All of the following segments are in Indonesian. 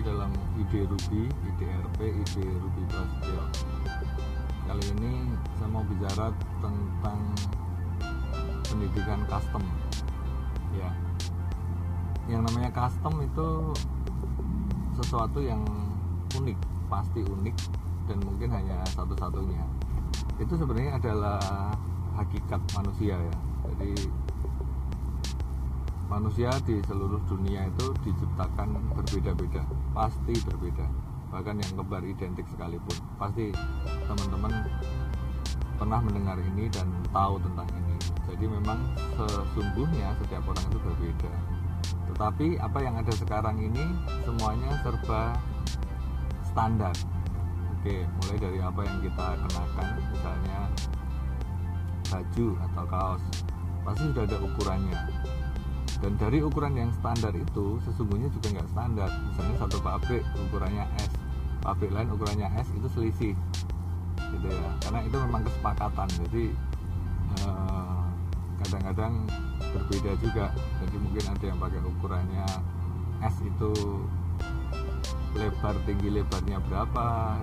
lagi dalam ide Ruby, IDRP, ide Ruby Prasetyo. Kali ini saya mau bicara tentang pendidikan custom. Ya, yang namanya custom itu sesuatu yang unik, pasti unik dan mungkin hanya satu-satunya. Itu sebenarnya adalah hakikat manusia ya. Jadi manusia di seluruh dunia itu diciptakan berbeda-beda pasti berbeda. Bahkan yang kembar identik sekalipun. Pasti teman-teman pernah mendengar ini dan tahu tentang ini. Jadi memang sesungguhnya setiap orang itu berbeda. Tetapi apa yang ada sekarang ini semuanya serba standar. Oke mulai dari apa yang kita kenakan misalnya baju atau kaos. Pasti sudah ada ukurannya dan dari ukuran yang standar itu sesungguhnya juga nggak standar. Misalnya satu pabrik ukurannya S pabrik lain ukurannya S itu selisih. Gitu ya. Karena itu memang kesepakatan. Jadi eh, kadang-kadang eh, berbeda juga. Jadi mungkin ada yang pakai ukurannya S itu lebar tinggi lebarnya berapa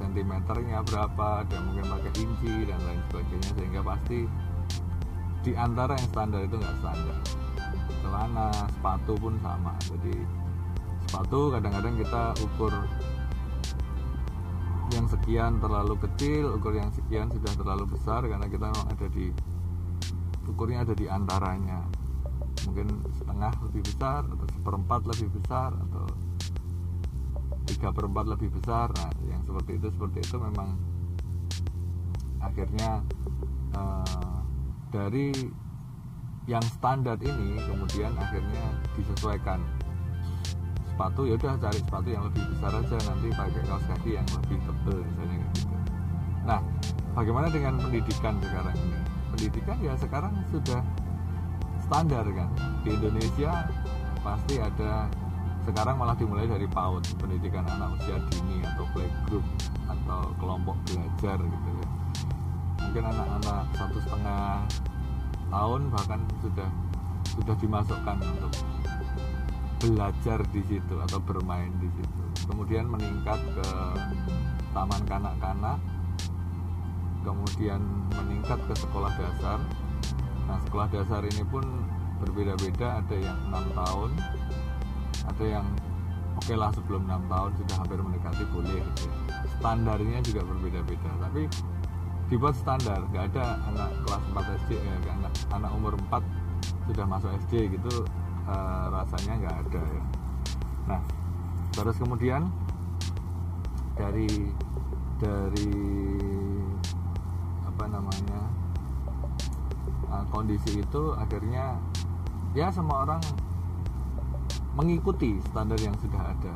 sentimeternya berapa dan mungkin pakai inci dan lain sebagainya. Sehingga pasti di antara yang standar itu nggak standar celana sepatu pun sama. Jadi sepatu kadang-kadang kita ukur yang sekian terlalu kecil ukur yang sekian sudah terlalu besar karena kita memang ada di ukurnya ada di antaranya. Mungkin setengah lebih besar atau seperempat lebih besar atau tiga perempat lebih besar. Nah yang seperti itu seperti itu memang akhirnya uh, dari yang standar ini kemudian akhirnya disesuaikan. Sepatu ya udah cari sepatu yang lebih besar aja nanti pakai kaos kaki yang lebih tebal misalnya gitu. Nah bagaimana dengan pendidikan sekarang ini? Pendidikan ya sekarang sudah standar kan? Di Indonesia pasti ada sekarang malah dimulai dari PAUD pendidikan anak usia dini atau playgroup atau kelompok belajar gitu ya. Mungkin anak-anak satu setengah tahun bahkan sudah sudah dimasukkan untuk belajar di situ atau bermain di situ. Kemudian meningkat ke taman kanak-kanak, kemudian meningkat ke sekolah dasar. Nah, sekolah dasar ini pun berbeda-beda, ada yang enam tahun, ada yang oke okay lah sebelum enam tahun sudah hampir mendekati boleh. Gitu. Standarnya juga berbeda-beda, tapi dibuat standar nggak ada anak kelas 4 SD ya anak anak umur 4 sudah masuk SD gitu uh, rasanya nggak ada ya. Nah terus kemudian dari dari apa namanya uh, kondisi itu akhirnya ya semua orang mengikuti standar yang sudah ada.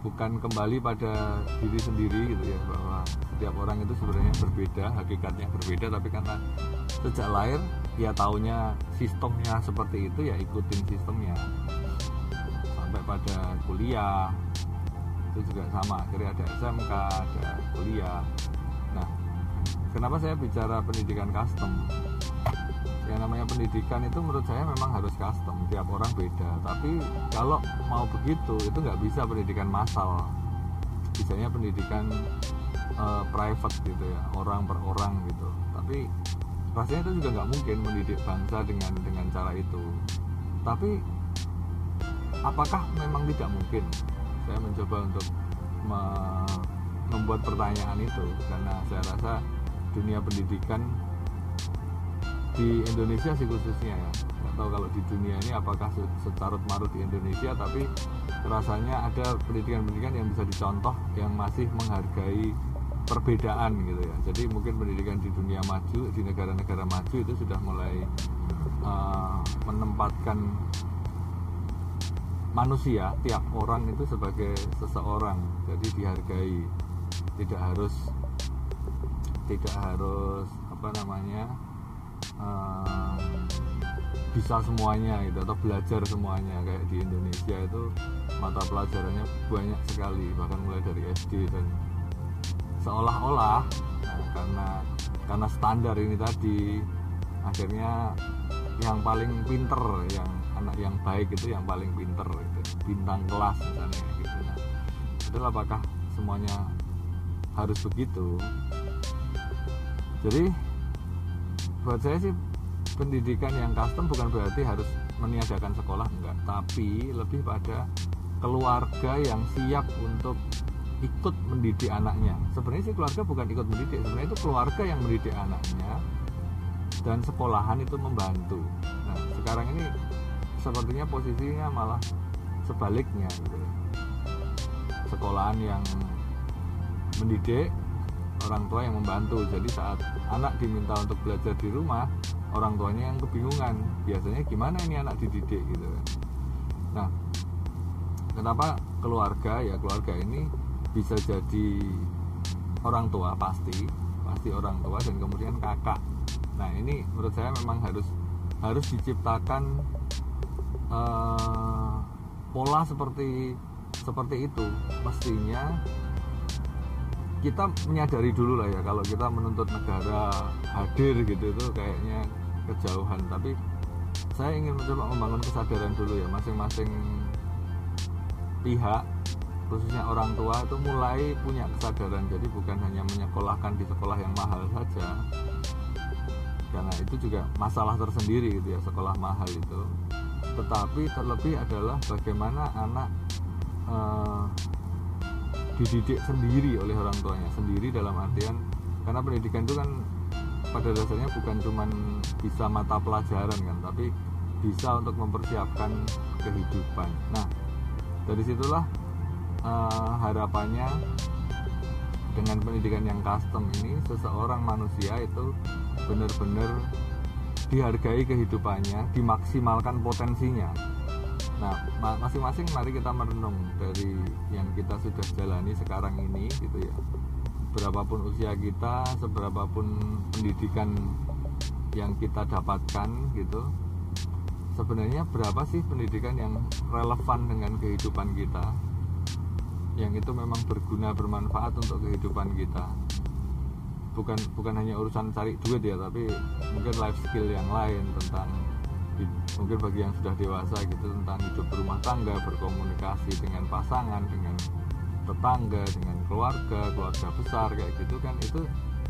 Bukan kembali pada diri sendiri gitu ya bahwa setiap orang itu sebenarnya berbeda hakikatnya berbeda tapi karena sejak lahir ya taunya sistemnya seperti itu ya ikutin sistemnya. Sampai pada kuliah itu juga sama. Akhirnya ada SMK ada kuliah. Nah kenapa saya bicara pendidikan custom? Yang namanya pendidikan itu menurut saya memang harus custom tiap orang beda. Tapi kalau mau begitu itu nggak bisa pendidikan massal. Misalnya pendidikan uh, private gitu ya orang per orang gitu. Tapi rasanya itu juga nggak mungkin mendidik bangsa dengan dengan cara itu. Tapi apakah memang tidak mungkin? Saya mencoba untuk me membuat pertanyaan itu karena saya rasa dunia pendidikan di Indonesia sih khususnya ya. Nggak tahu kalau di dunia ini apakah secarut marut di Indonesia tapi rasanya ada pendidikan-pendidikan yang bisa dicontoh yang masih menghargai perbedaan gitu ya. Jadi mungkin pendidikan di dunia maju di negara-negara maju itu sudah mulai uh, menempatkan manusia tiap orang itu sebagai seseorang. Jadi dihargai. Tidak harus tidak harus apa namanya uh, bisa semuanya gitu atau belajar semuanya. Kayak di Indonesia itu mata pelajarannya banyak sekali bahkan mulai dari SD dan seolah-olah karena karena standar ini tadi akhirnya yang paling pinter yang anak yang baik itu yang paling pinter gitu. bintang kelas misalnya gitu nah itu apakah semuanya harus begitu jadi buat saya sih pendidikan yang custom bukan berarti harus meniadakan sekolah enggak tapi lebih pada keluarga yang siap untuk ikut mendidik anaknya. Sebenarnya sih keluarga bukan ikut mendidik sebenarnya itu keluarga yang mendidik anaknya dan sekolahan itu membantu. Nah sekarang ini sepertinya posisinya malah sebaliknya gitu. sekolahan yang mendidik orang tua yang membantu. Jadi saat anak diminta untuk belajar di rumah orang tuanya yang kebingungan biasanya gimana ini anak dididik? gitu. Nah kenapa keluarga? Ya keluarga ini bisa jadi orang tua pasti pasti orang tua dan kemudian kakak. Nah ini menurut saya memang harus harus diciptakan uh, pola seperti seperti itu. Mestinya kita menyadari dulu lah ya kalau kita menuntut negara hadir gitu itu kayaknya kejauhan. Tapi saya ingin mencoba membangun kesadaran dulu ya masing-masing pihak khususnya orang tua itu mulai punya kesadaran. Jadi bukan hanya menyekolahkan di sekolah yang mahal saja karena itu juga masalah tersendiri gitu ya sekolah mahal itu. Tetapi terlebih adalah bagaimana anak uh, dididik sendiri oleh orang tuanya sendiri dalam artian karena pendidikan itu kan pada dasarnya bukan cuma bisa mata pelajaran kan tapi bisa untuk mempersiapkan kehidupan. Nah dari situlah uh, harapannya dengan pendidikan yang custom ini seseorang manusia itu benar-benar dihargai kehidupannya dimaksimalkan potensinya Nah, masing-masing mari kita merenung dari yang kita sudah jalani sekarang ini gitu ya. Berapapun usia kita, seberapapun pendidikan yang kita dapatkan gitu. Sebenarnya berapa sih pendidikan yang relevan dengan kehidupan kita? Yang itu memang berguna, bermanfaat untuk kehidupan kita. Bukan bukan hanya urusan cari duit ya, tapi mungkin life skill yang lain tentang mungkin bagi yang sudah dewasa gitu tentang hidup berumah tangga berkomunikasi dengan pasangan dengan tetangga dengan keluarga keluarga besar kayak gitu kan itu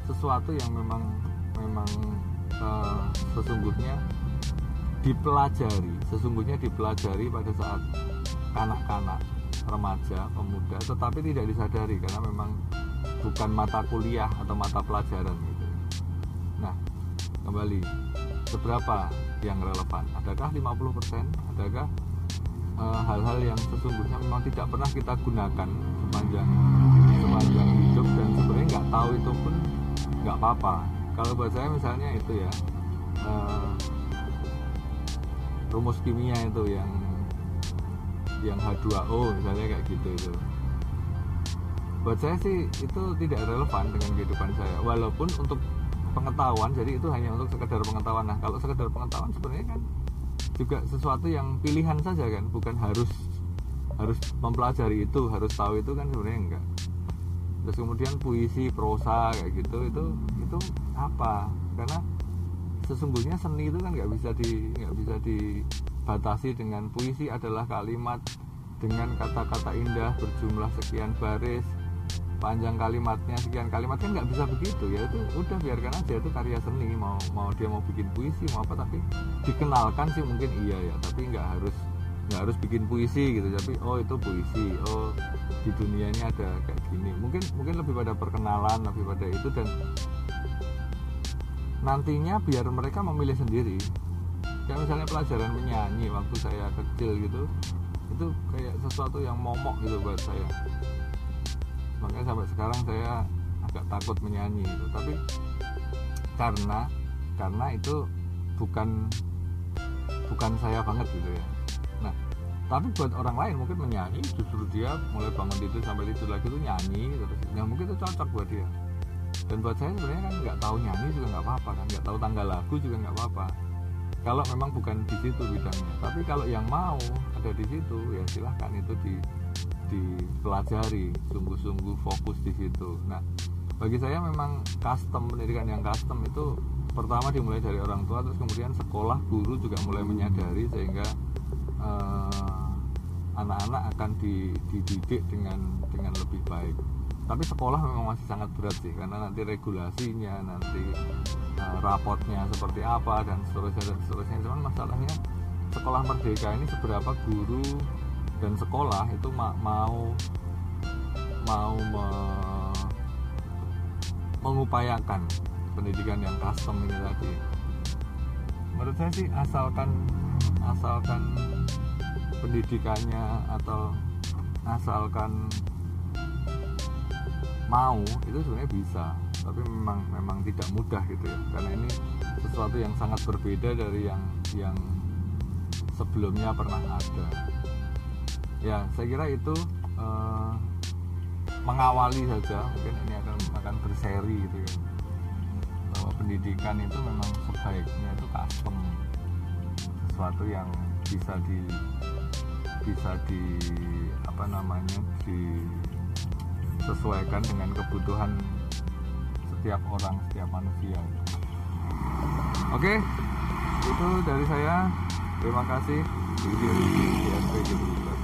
sesuatu yang memang memang uh, sesungguhnya dipelajari sesungguhnya dipelajari pada saat kanak-kanak remaja pemuda tetapi tidak disadari karena memang bukan mata kuliah atau mata pelajaran gitu. Nah kembali seberapa yang relevan? Adakah 50% adakah eh, hal-hal uh, yang sesungguhnya memang tidak pernah kita gunakan sepanjang sepanjang hidup dan sebenarnya nggak tahu itu pun nggak apa-apa. Kalau buat saya misalnya itu ya uh, rumus kimia itu yang yang H2O misalnya kayak gitu itu. Buat saya sih itu tidak relevan dengan kehidupan saya. Walaupun untuk pengetahuan jadi itu hanya untuk sekedar pengetahuan. Nah kalau sekedar pengetahuan sebenarnya kan juga sesuatu yang pilihan saja kan bukan harus harus mempelajari itu harus tahu itu kan sebenarnya enggak. Terus kemudian puisi prosa kayak gitu itu itu apa? Karena sesungguhnya seni itu kan nggak bisa di nggak bisa dibatasi dengan puisi adalah kalimat dengan kata-kata indah berjumlah sekian baris panjang kalimatnya sekian kalimat. Kan nggak bisa begitu ya itu udah biarkan aja itu karya seni. Mau mau dia mau bikin puisi mau apa tapi dikenalkan sih mungkin iya ya tapi nggak harus nggak harus bikin puisi gitu. Tapi oh itu puisi oh di dunia ini ada kayak gini. Mungkin mungkin lebih pada perkenalan lebih pada itu dan nantinya biar mereka memilih sendiri kayak misalnya pelajaran menyanyi waktu saya kecil gitu itu kayak sesuatu yang momok gitu buat saya. Makanya sampai sekarang saya agak takut menyanyi itu tapi karena karena itu bukan bukan saya banget gitu ya. Nah tapi buat orang lain mungkin menyanyi justru dia mulai bangun tidur sampai tidur lagi itu nyanyi terus yang mungkin itu cocok buat dia. Dan buat saya sebenarnya kan nggak tahu nyanyi juga nggak apa-apa kan nggak tahu tanggal lagu juga nggak apa-apa kalau memang bukan di situ bidangnya. Tapi kalau yang mau ada di situ ya silahkan itu di dipelajari. Sungguh-sungguh fokus di situ. Nah bagi saya memang custom pendidikan yang custom itu pertama dimulai dari orang tua terus kemudian sekolah guru juga mulai menyadari sehingga eh, anak-anak akan dididik dengan dengan lebih baik tapi sekolah memang masih sangat berat sih karena nanti regulasinya nanti uh, rapotnya seperti apa dan seterusnya dan seterusnya. Cuman masalahnya sekolah merdeka ini seberapa guru dan sekolah itu ma mau mau me mengupayakan pendidikan yang custom ini tadi. Menurut saya sih asalkan asalkan pendidikannya atau asalkan mau itu sebenarnya bisa. Tapi memang memang tidak mudah gitu ya. Karena ini sesuatu yang sangat berbeda dari yang yang sebelumnya pernah ada. Ya saya kira itu eh, mengawali saja. Mungkin ini akan akan berseri gitu ya. Bahwa pendidikan itu memang sebaiknya itu custom. Sesuatu yang bisa di bisa di apa namanya disesuaikan dengan kebutuhan setiap orang setiap manusia. Oke itu dari saya. Terima kasih. Video ini